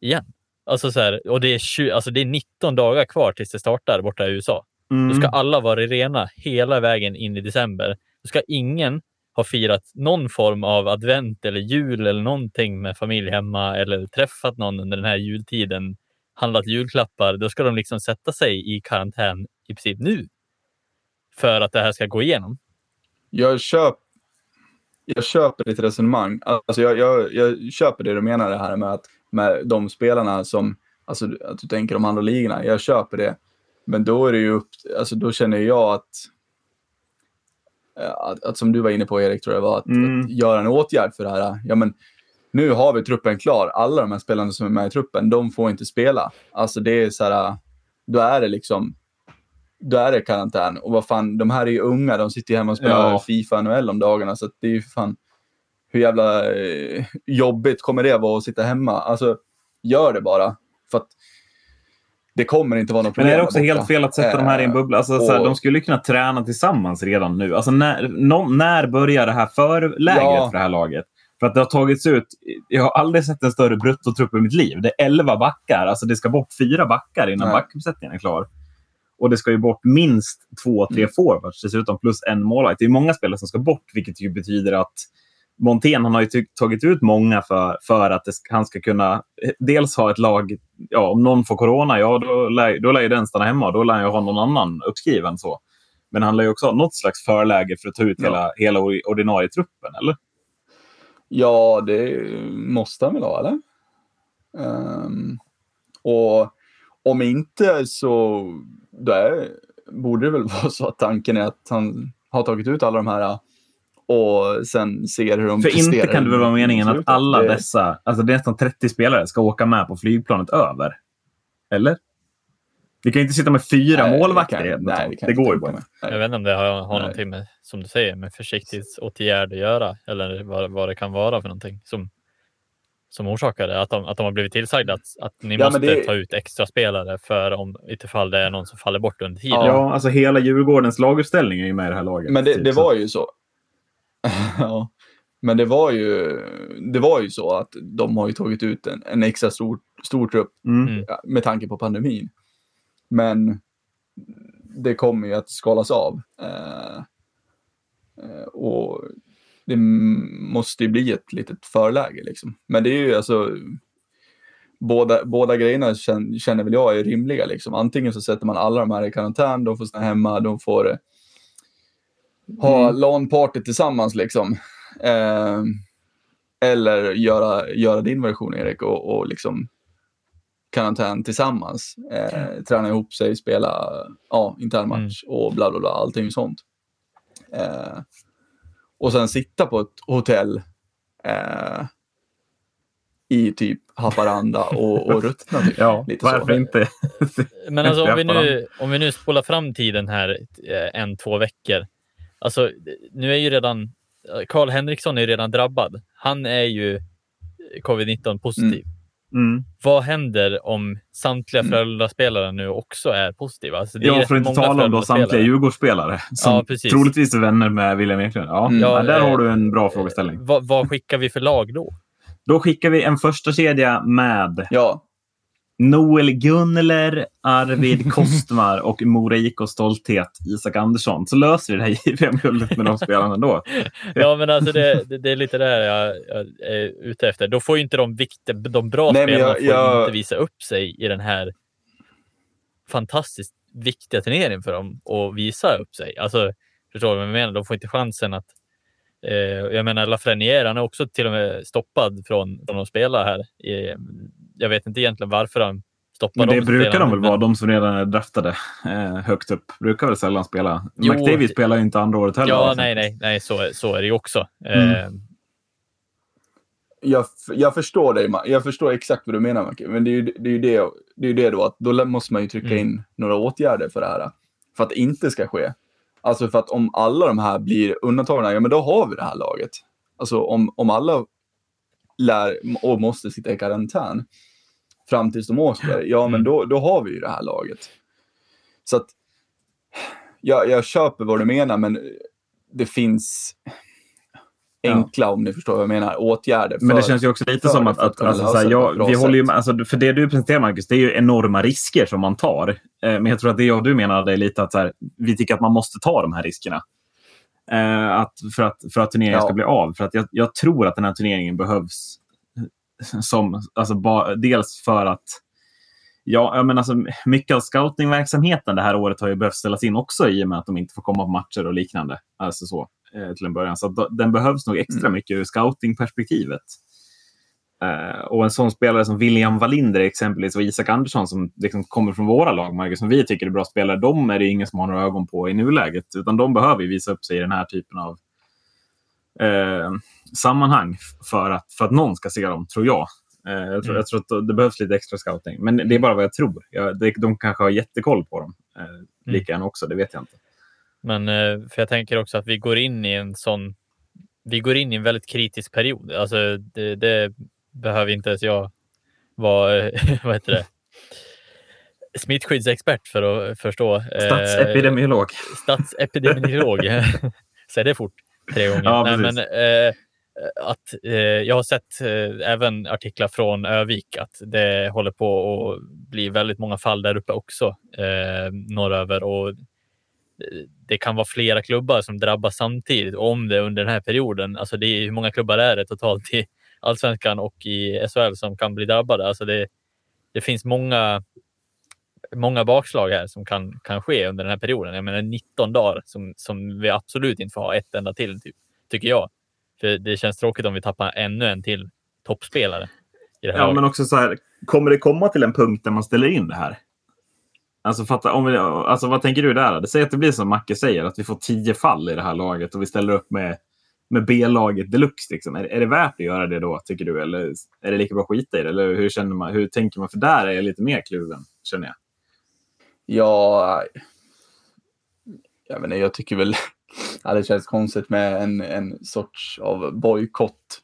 igen. Alltså så här, och det är, 20, alltså det är 19 dagar kvar tills det startar borta i USA. Mm. Då ska alla vara rena hela vägen in i december. Då ska ingen ha firat någon form av advent eller jul eller någonting med familj hemma eller träffat någon under den här jultiden, handlat julklappar. Då ska de liksom sätta sig i karantän i princip nu för att det här ska gå igenom. Jag, köp, jag köper ditt resonemang. Alltså jag, jag, jag köper det du menar det här med att med de spelarna som, alltså att du tänker de andra ligorna, jag köper det. Men då är det ju upp, alltså då känner jag att att, att, som du var inne på Erik, tror jag var, att, mm. att göra en åtgärd för det här. Ja, men, nu har vi truppen klar. Alla de här spelarna som är med i truppen, de får inte spela. Alltså det är så här, då är det liksom, då är det karantän. Och vad fan, de här är ju unga, de sitter ju hemma och spelar ja. Fifa NHL om dagarna, så det är ju fan, hur jävla eh, jobbigt kommer det vara att sitta hemma? Alltså, gör det bara. För att det kommer inte vara något problem. Men är det också helt fel att sätta äh, de här i en bubbla? Alltså, och, här, de skulle kunna träna tillsammans redan nu. Alltså, när, no, när börjar det här förlägret ja. för det här laget? För att det har tagits ut, jag har aldrig sett en större bruttotrupp i mitt liv. Det är elva backar. Alltså det ska bort fyra backar innan backuppsättningen är klar. Och det ska ju bort minst två, tre mm. forwards dessutom, plus en målvakt. Det är många spelare som ska bort, vilket ju betyder att Montén han har ju tagit ut många för, för att det, han ska kunna eh, dels ha ett lag, ja, om någon får corona, ja då lär, då lär ju den stanna hemma. Då lär han ju ha någon annan uppskriven. så. Men han lär ju också ha något slags förläge för att ta ut ja. hela, hela ordinarie truppen, eller? Ja, det måste han väl ha, eller? Um, och om inte så där borde det väl vara så att tanken är att han har tagit ut alla de här och sen ser hur de För inte kan det väl vara meningen att alla dessa, alltså det är nästan 30 spelare, ska åka med på flygplanet över? Eller? Vi kan inte sitta med fyra nej, målvakter. Kan, nej, det, det går ju bara. Jag vet inte om det har, har någonting med, som du säger, med försiktighetsåtgärd att göra eller vad, vad det kan vara för någonting som, som orsakar det. Att de, att de har blivit tillsagda att, att ni ja, måste det... ta ut extra spelare för om utifall det är någon som faller bort under tiden. Ja, alltså hela Djurgårdens laguppställning är ju med i det här laget. Men det, typ det var ju så. ja. Men det var, ju, det var ju så att de har ju tagit ut en, en extra stor, stor trupp mm. med tanke på pandemin. Men det kommer ju att skalas av. Eh, eh, och det måste ju bli ett litet förläge liksom. Men det är ju alltså båda, båda grejerna känner, känner väl jag är rimliga liksom. Antingen så sätter man alla de här i karantän, de får stanna hemma, de får ha mm. LAN-party tillsammans liksom. Eh, eller göra, göra din version Erik och, och liksom karantän tillsammans. Eh, träna ihop sig, spela ja, internmatch mm. och bla bla bla, allting sånt. Eh, och sen sitta på ett hotell eh, i typ Haparanda och, och ruttna. Typ. ja, Lite varför så. inte? Men alltså, om, vi nu, om vi nu spolar fram tiden här eh, en, två veckor. Alltså, nu är ju redan Karl Henriksson är redan drabbad. Han är ju covid-19 positiv. Mm. Mm. Vad händer om samtliga mm. Frölunda-spelare nu också är positiva? Alltså det ja, för att inte tala om då samtliga Djurgårdsspelare som ja, troligtvis är vänner med William Eklund. Ja, mm. ja där har du en bra frågeställning. Vad, vad skickar vi för lag då? Då skickar vi en första kedja med ja. Noel Gunler, Arvid Kostmar och Mora IK Stolthet, Isak Andersson. Så löser vi det här JVM-guldet med de spelarna då. ja, men alltså det, det, det är lite det jag, jag, är ute efter. Då får ju inte de, viktiga, de bra Nej, spelarna jag, jag... inte visa upp sig i den här fantastiskt viktiga turneringen för dem och visa upp sig. Alltså, förstår du vad jag menar? De får inte chansen att eh, jag menar, Lafreniere, han är också till och med stoppad från, från att spela här. I, jag vet inte egentligen varför han stoppar dem. Det brukar de väl vara, de som redan är draftade eh, högt upp. Brukar väl sällan spela. Jo, McDavid spelar ju inte andra året heller. Ja, nej, nej, nej så, så är det ju också. Mm. Eh, jag, jag förstår dig, jag förstår exakt vad du menar Macke. Men det är ju det, är ju det, det, är det då att då måste man ju trycka mm. in några åtgärder för det här. För att det inte ska ske. Alltså för att om alla de här blir undantagna, ja men då har vi det här laget. Alltså om, om alla lär och måste sitta i karantän, fram tills de åker, ja men mm. då, då har vi ju det här laget. Så att jag, jag köper vad du menar, men det finns enkla, ja. om ni förstår vad jag menar, åtgärder. Men det känns ju också lite som att, att alltså, så här, jag, vi håller ju med, alltså, för det du presenterar Marcus, det är ju enorma risker som man tar. Eh, men jag tror att det jag och du menar är lite att så här, vi tycker att man måste ta de här riskerna. Eh, att, för, att, för att turneringen ja. ska bli av. För att jag, jag tror att den här turneringen behövs som, alltså, ba, dels för att Ja, menar, alltså, mycket av scoutingverksamheten det här året har ju behövt ställas in också i och med att de inte får komma på matcher och liknande. Alltså så, eh, till en början. Så den behövs nog extra mm. mycket ur scoutingperspektivet. Uh, och en sån spelare som William Wallinder exempelvis och Isak Andersson som liksom kommer från våra lag, Marcus, som vi tycker är bra spelare, de är det ingen som har några ögon på i nuläget. Utan de behöver visa upp sig i den här typen av uh, sammanhang för att, för att någon ska se dem, tror jag. Uh, jag, tror, mm. jag tror att det behövs lite extra scouting. Men det är bara vad jag tror. Jag, det, de kanske har jättekoll på dem. Mm. Lika gärna också, det vet jag inte. Men för jag tänker också att vi går in i en sån vi går in i en väldigt kritisk period. Alltså det, det behöver inte ens jag vara, vad heter det, smittskyddsexpert för att förstå. Eh, statsepidemiolog. Statsepidemiolog. Säg det fort tre gånger. Ja, Nej, men, eh, att eh, jag har sett eh, även artiklar från Övik att det håller på att bli väldigt många fall där uppe också eh, norröver och eh, det kan vara flera klubbar som drabbas samtidigt om det under den här perioden. Alltså det är, hur många klubbar är det totalt i allsvenskan och i SHL som kan bli drabbade? Alltså det, det finns många, många bakslag här som kan, kan ske under den här perioden. Jag menar 19 dagar som, som vi absolut inte får ha ett enda till, typ, tycker jag. För det känns tråkigt om vi tappar ännu en till toppspelare. ja, laget. men också så här, kommer det komma till en punkt där man ställer in det här? Alltså, fatta, om vi, alltså vad tänker du där? Säg att det blir som Macke säger, att vi får tio fall i det här laget och vi ställer upp med, med B-laget deluxe. Liksom. Är, är det värt att göra det då, tycker du? Eller är det lika bra att skita i det? Eller hur, känner man, hur tänker man? För där är jag lite mer kluven, känner jag. Ja, jag, menar, jag tycker väl att det känns konstigt med en, en sorts av bojkott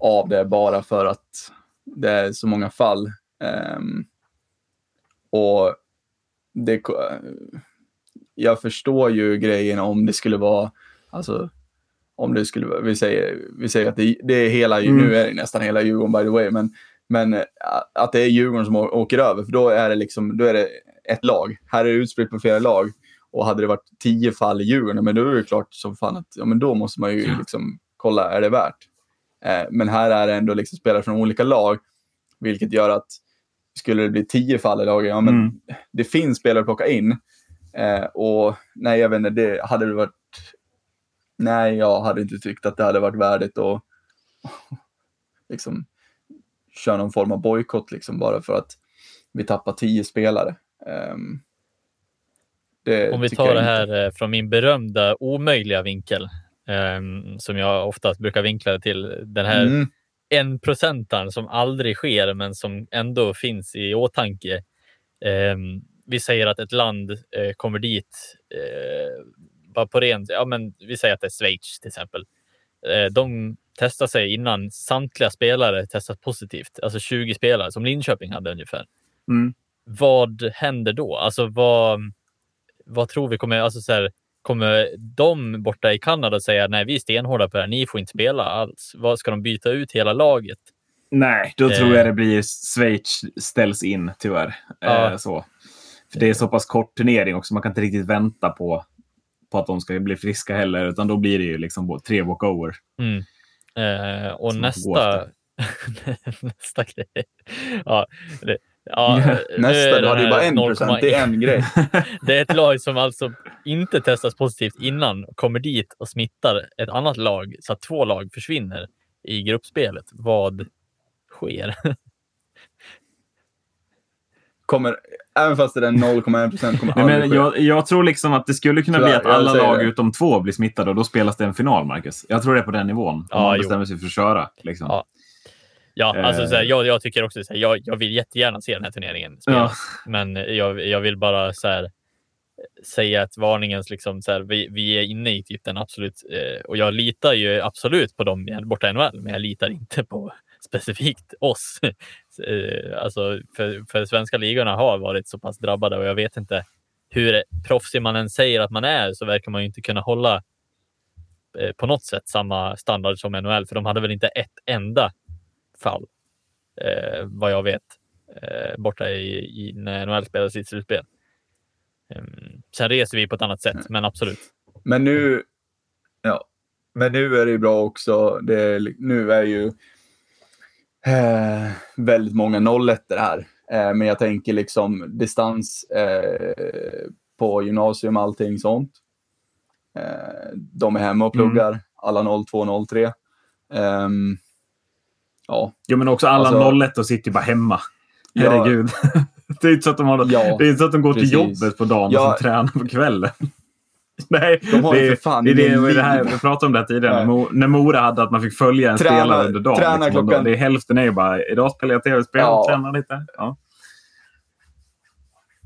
av det bara för att det är så många fall. Um, och det, jag förstår ju grejen om det skulle vara, alltså, om det skulle vi säger, vi säger att det, det är hela, mm. nu är det nästan hela Djurgården by the way, men, men att det är Djurgården som åker över, för då är det liksom, då är det ett lag. Här är det utspritt på flera lag. Och hade det varit tio fall i Djurgården, men då är det klart som fan att ja, men då måste man ju liksom kolla, är det värt? Eh, men här är det ändå liksom spelare från olika lag, vilket gör att skulle det bli tio fall i laget, ja men mm. det finns spelare att plocka in. Eh, och nej, jag vet inte, det hade det varit... Nej, jag hade inte tyckt att det hade varit värdigt att liksom köra någon form av bojkott liksom bara för att vi tappar tio spelare. Um, Om vi tar det här. Eh, från min berömda omöjliga vinkel, um, som jag oftast brukar vinkla till den här mm en procentaren som aldrig sker, men som ändå finns i åtanke. Eh, vi säger att ett land eh, kommer dit, eh, bara på rent, ja, men vi säger att det är Schweiz till exempel. Eh, de testar sig innan samtliga spelare testas positivt, alltså 20 spelare som Linköping hade ungefär. Mm. Vad händer då? Alltså vad, vad tror vi kommer, alltså så här, Kommer de borta i Kanada säga nej, vi är stenhårda på det här, ni får inte spela alls? Vad Ska de byta ut hela laget? Nej, då tror jag eh. det blir Schweiz ställs in tyvärr. Ja. Eh, så. För det är så pass kort turnering också, man kan inte riktigt vänta på, på att de ska bli friska heller, utan då blir det ju liksom tre walkover. Mm. Eh, och nästa, nästa grej. Ja, det, Ja, Nästa, du hade ju bara en procent. Det är en grej. det är ett lag som alltså inte testas positivt innan, kommer dit och smittar ett annat lag så att två lag försvinner i gruppspelet. Vad sker? kommer, även fast det är 0,1 procent kommer Nej, men jag, jag, tror liksom att det skulle kunna bli att alla lag det. utom två blir smittade och då spelas det en final, Marcus. Jag tror det är på den nivån. Om ja, man bestämmer sig för att köra. Liksom. Ja. Ja, alltså, så här, jag, jag, tycker också så här, jag, jag vill jättegärna se den här turneringen Ja. Men jag, jag vill bara så här, säga att varningens liksom så här, vi, vi är inne i typ den absolut eh, och jag litar ju absolut på dem borta i NHL, men jag litar inte på specifikt oss. eh, alltså för, för svenska ligorna har varit så pass drabbade och jag vet inte hur proffsig man än säger att man är så verkar man ju inte kunna hålla eh, på något sätt samma standard som NHL, för de hade väl inte ett enda fall, eh, vad jag vet, eh, borta i, i när NHL spelar sitt slutspel. Um, sen reser vi på ett annat sätt, mm. men absolut. Men nu, ja, men nu är det ju bra också. Det, nu är ju eh, väldigt många 01 här. Eh, men jag tänker liksom distans eh, på gymnasium, allting sånt. Eh, de är hemma och pluggar, mm. alla 02, 03. Um, ja. Jo, men också alla alltså, 01 och sitter bara hemma. Herregud. Ja. det är inte så att de, har, ja, det är inte så att de går precis. till jobbet på dagen ja. och sen tränar på kvällen. Nej, de har det, för fan det, det, det, det här, vi pratade om det tidigare. Nej. När Mora hade att man fick följa en träna, spelare under dagen. Träna liksom, klockan... det är hälften är ju bara, idag spelar jag tv-spel och tränar lite. Ja.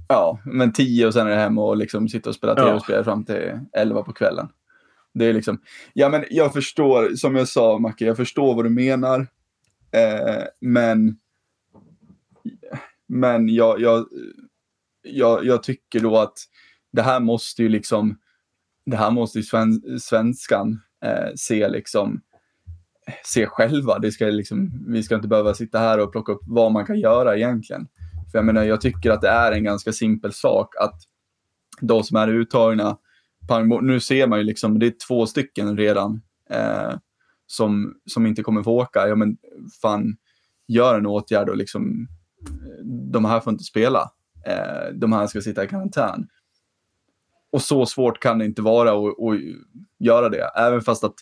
ja, men tio och sen är det hem och liksom sitta och spela tv-spel fram till elva på kvällen. Det är liksom, ja men jag förstår, som jag sa Macke, jag förstår vad du menar. Eh, men men jag, jag, jag, jag tycker då att det här måste ju liksom, det här måste ju sven, svenskan eh, se liksom, se själva. Det ska liksom, vi ska inte behöva sitta här och plocka upp vad man kan göra egentligen. För jag menar, jag tycker att det är en ganska simpel sak att de som är uttagna, nu ser man ju liksom, det är två stycken redan eh, som, som inte kommer få åka. Ja men fan, gör en åtgärd och liksom de här får inte spela. Eh, de här ska sitta i karantän. Och så svårt kan det inte vara att, att göra det. Även fast att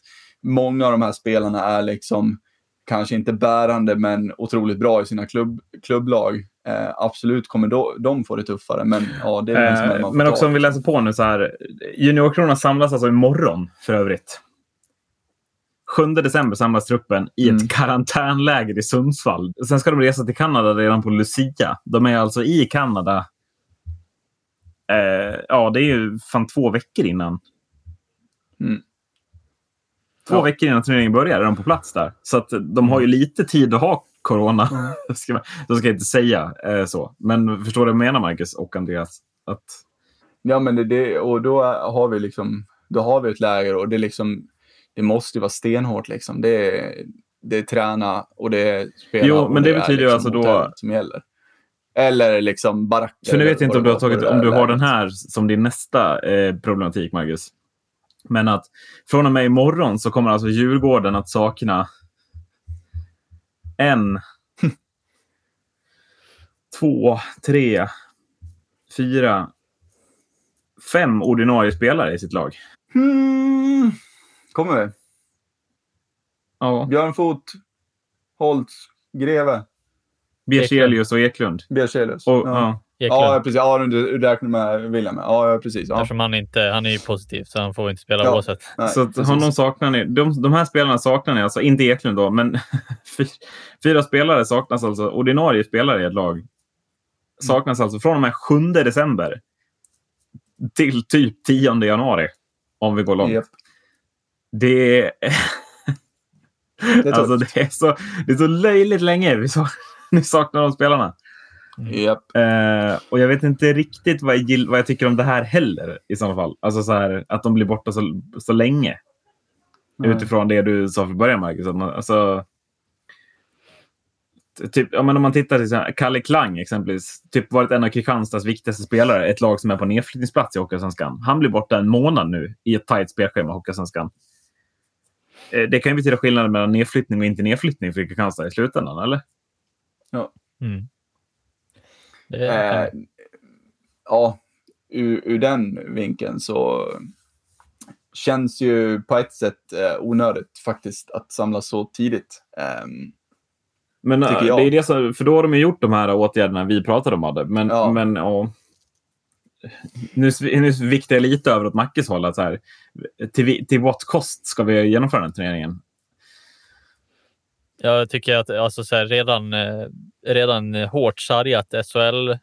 många av de här spelarna är liksom kanske inte bärande men otroligt bra i sina klubb, klubblag. Eh, absolut kommer do, de få det tuffare, men ja, det är eh, Men också om vi läser på nu så här. Juniorkronan samlas alltså imorgon för övrigt. 7 december samlas truppen i ett mm. karantänläger i Sundsvall. Sen ska de resa till Kanada redan på Lucia. De är alltså i Kanada. Eh, ja, det är ju fan två veckor innan. Mm. Två ja. veckor innan turneringen börjar är de på plats där. Så att de har ju mm. lite tid att ha corona. Mm. de ska inte säga eh, så. Men förstår du vad jag menar, Marcus och Andreas? Att... Ja, men det, det, och då har vi liksom då har vi ett läger och det är liksom det måste vara stenhårt liksom. Det är, det är träna och det är spela. Jo, men det, det betyder ju liksom alltså då... Som gäller. Eller liksom baracker. För nu vet jag inte om du har, tagit, om du har den här som din nästa eh, problematik, Marcus. Men att från och med imorgon så kommer alltså Djurgården att sakna en, två, tre, fyra, fem ordinarie spelare i sitt lag. Hmm. Kommer vi? Ja. Björn Fot, Holtz, Greve. Bierselius och Eklund. Bierselius. Och, ja. Ja. ja, precis. Ja, du räknar med William. Ja, precis. Ja. Eftersom han, inte, han är ju positiv, så han får inte spela ja. oavsett. Nej, så att honom saknar ni. De, de här spelarna saknar ni alltså. Inte Eklund då, men fyra spelare saknas alltså. Ordinarie spelare i ett lag saknas alltså från och med 7 december till typ 10 januari. Om vi går långt. Yep. Det är... det, är alltså, det, är så, det är så löjligt länge vi, så, ni saknar de spelarna. Yep. Eh, och jag vet inte riktigt vad jag, vad jag tycker om det här heller i så fall. Alltså så här, att de blir borta så, så länge. Mm. Utifrån det du sa från början, Marcus. Att man, alltså, typ, ja, men om man tittar till Kalle Klang exempelvis. Typ varit en av Kristianstads viktigaste spelare. Ett lag som är på nedflyttningsplats i Hockeyallsvenskan. Han blir borta en månad nu i ett tajt spelschema i Hockeyallsvenskan. Eh, det kan ju betyda skillnaden mellan nedflyttning och inte nedflyttning för Kristianstad i slutändan, eller? Ja. Mm. Är... Eh, ja, ur, ur, den vinkeln så känns ju på ett sätt eh, onödigt faktiskt att samlas så tidigt. Eh, men det är det som, för då har de gjort de här åtgärderna vi pratade om, Adde. Men, ja. men nu, nu viktar jag lite över åt Mackes håll. Att så här, till, till what cost ska vi genomföra den turneringen? Jag tycker att alltså, så här, redan, eh, redan hårt sargat SHL-schema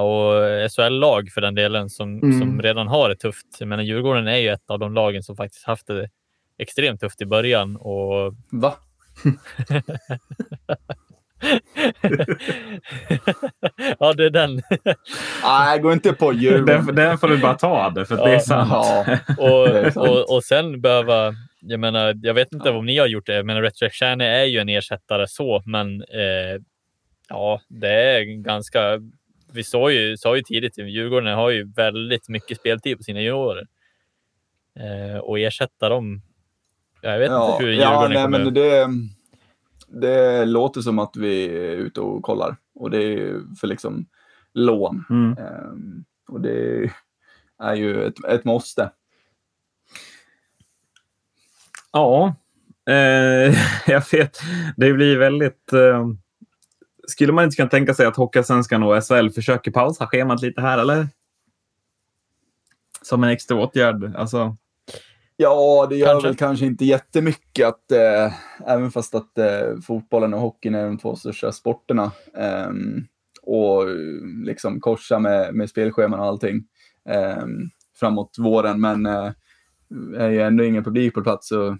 och SHL-lag för den delen som, mm. som redan har det tufft. Jag menar, Djurgården är ju ett av de lagen som faktiskt haft det extremt tufft i början. Och... Va? ja, det är den. Nej, gå inte på Djurgården. Den, den får du bara ta, det, för ja, det är sant. Ja, och, det är sant. Och, och sen behöva... Jag menar, jag vet inte ja. om ni har gjort det, men Rätt Stjärne är ju en ersättare så, men eh, ja, det är ganska... Vi sa ju, sa ju tidigt, Djurgården har ju väldigt mycket speltid på sina juniorer. Eh, och ersätta dem. Jag vet ja, inte hur Djurgården ja, nej, kommer... Men det det låter som att vi är ute och kollar och det är för liksom lån. Mm. Um, och det är ju ett, ett måste. Ja, Eh, jag vet. Det blir väldigt... Eh, skulle man inte kunna tänka sig att Hockeyallsvenskan och SHL försöker pausa schemat lite här, eller? Som en extra åtgärd. Alltså... Ja, det gör kanske. väl kanske inte jättemycket att, eh, även fast att eh, fotbollen och hockeyn är de två största sporterna. Eh, och liksom korsa med, med spelscheman och allting eh, framåt våren. Men eh, är ju ändå ingen publik på plats så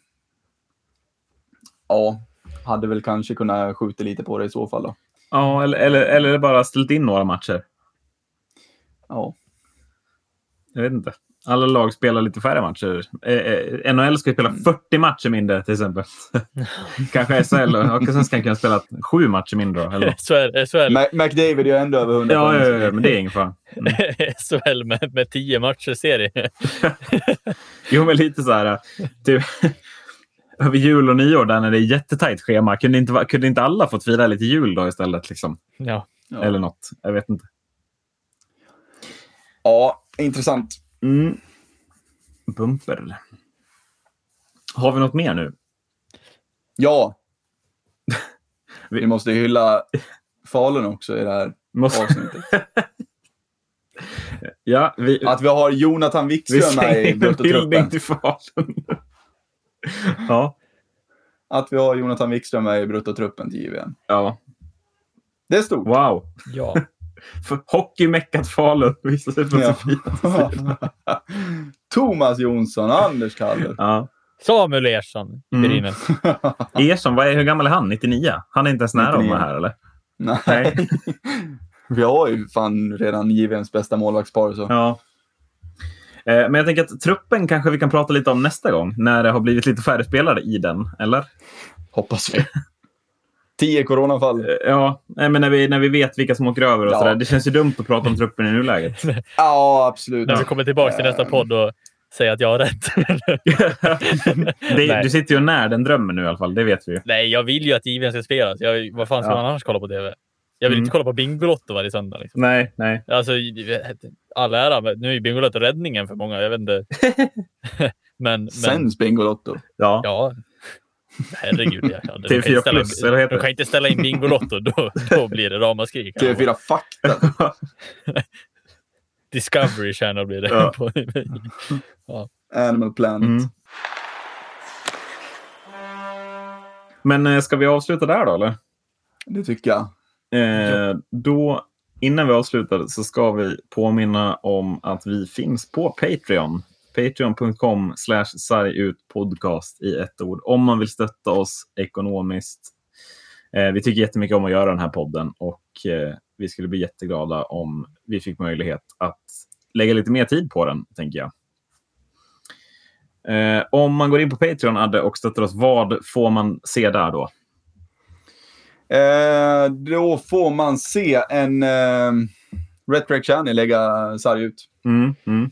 ja, hade väl kanske kunnat skjuta lite på det i så fall. Då. Ja, eller, eller, eller bara ställt in några matcher. Ja. Jag vet inte. Alla lag spelar lite färre matcher. Eh, eh, NHL ska spela 40 mm. matcher mindre till exempel. Kanske SHL och sen ska kunna spela sju matcher mindre. Eller? SHL, SHL. McDavid är ändå över 100 ja, ja, ja, men det är ingen fara. Mm. SHL med, med tio matcher serie. jo, men lite så här. Typ, över jul och nyår där när det är jättetajt schema. Kunde inte, kunde inte alla fått fira lite jul då istället? Liksom? Ja. Eller något. Jag vet inte. Ja, intressant. Mm. Bumper. Har vi något mer nu? Ja. vi måste hylla Falun också i det här måste... avsnittet. ja, vi... Att vi har Jonathan Wikström med i bruttotruppen. till Falun. ja. Att vi har Jonathan Wikström med i bruttotruppen till JVM. Ja. Det är stort. Wow. Ja. För hockeymeckat Falun visar sig på ja. Thomas Jonsson, Anders Kaller. Ja. Samuel Ersson, mm. Ersson, vad är, hur gammal är han? 99? Han är inte ens nära att vara här eller? Nej. Nej. Vi har ju fan redan JVMs bästa målvaktspar. Så. Ja. Eh, men jag tänker att truppen kanske vi kan prata lite om nästa gång, när det har blivit lite färre spelare i den, eller? Hoppas vi. Tio coronafall. Eh, ja, men när vi, när vi vet vilka som åker över och ja. sådär. Det känns ju dumt att prata om truppen i nuläget. Ja, absolut. När vi kommer tillbaka till nästa podd och säger att jag har rätt. det, du sitter ju när den drömmen nu i alla fall. Det vet vi ju. Nej, jag vill ju att JVM ska spelas. Jag, vad fan ska ja. man annars kolla på TV? Jag vill mm. inte kolla på Bingolotto varje söndag. Liksom. Nej, nej. Alltså, all ära, nu är Bingolotto räddningen för många. Jag vet inte. men, men... Sänds Bingolotto? Ja. ja. Herregud, ja. ja TV4 Plus, eller heter De kan inte ställa in Bingolotto, då, då blir det ramaskri. TV4 Fakta. Discovery Channel blir det. Ja. ja. Animal Planet. Mm. Men eh, ska vi avsluta där då, eller? Det tycker jag. Eh, då, innan vi avslutar så ska vi påminna om att vi finns på Patreon. Patreon.com slash sargutpodcast i ett ord. Om man vill stötta oss ekonomiskt. Eh, vi tycker jättemycket om att göra den här podden och eh, vi skulle bli jätteglada om vi fick möjlighet att lägga lite mer tid på den, tänker jag. Eh, om man går in på Patreon, Adde, och stöttar oss, vad får man se där då? Eh, då får man se en eh, Red Channel lägga sarg ut. Mm, mm.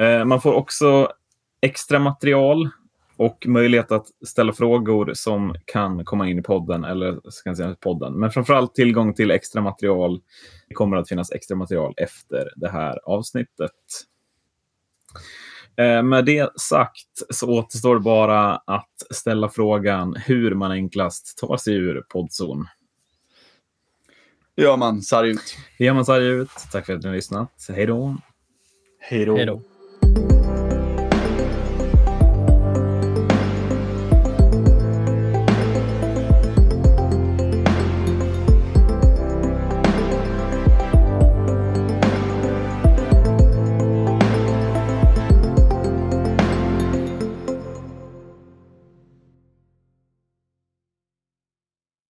Eh, man får också extra material och möjlighet att ställa frågor som kan komma in i podden. eller ska säga podden. Men framförallt tillgång till extra material. Det kommer att finnas extra material efter det här avsnittet. Eh, med det sagt så återstår bara att ställa frågan hur man enklast tar sig ur poddzon. Det gör man sarg ut. Det gör man sarg ut. Tack för att ni har lyssnat. Hej då. Hej då.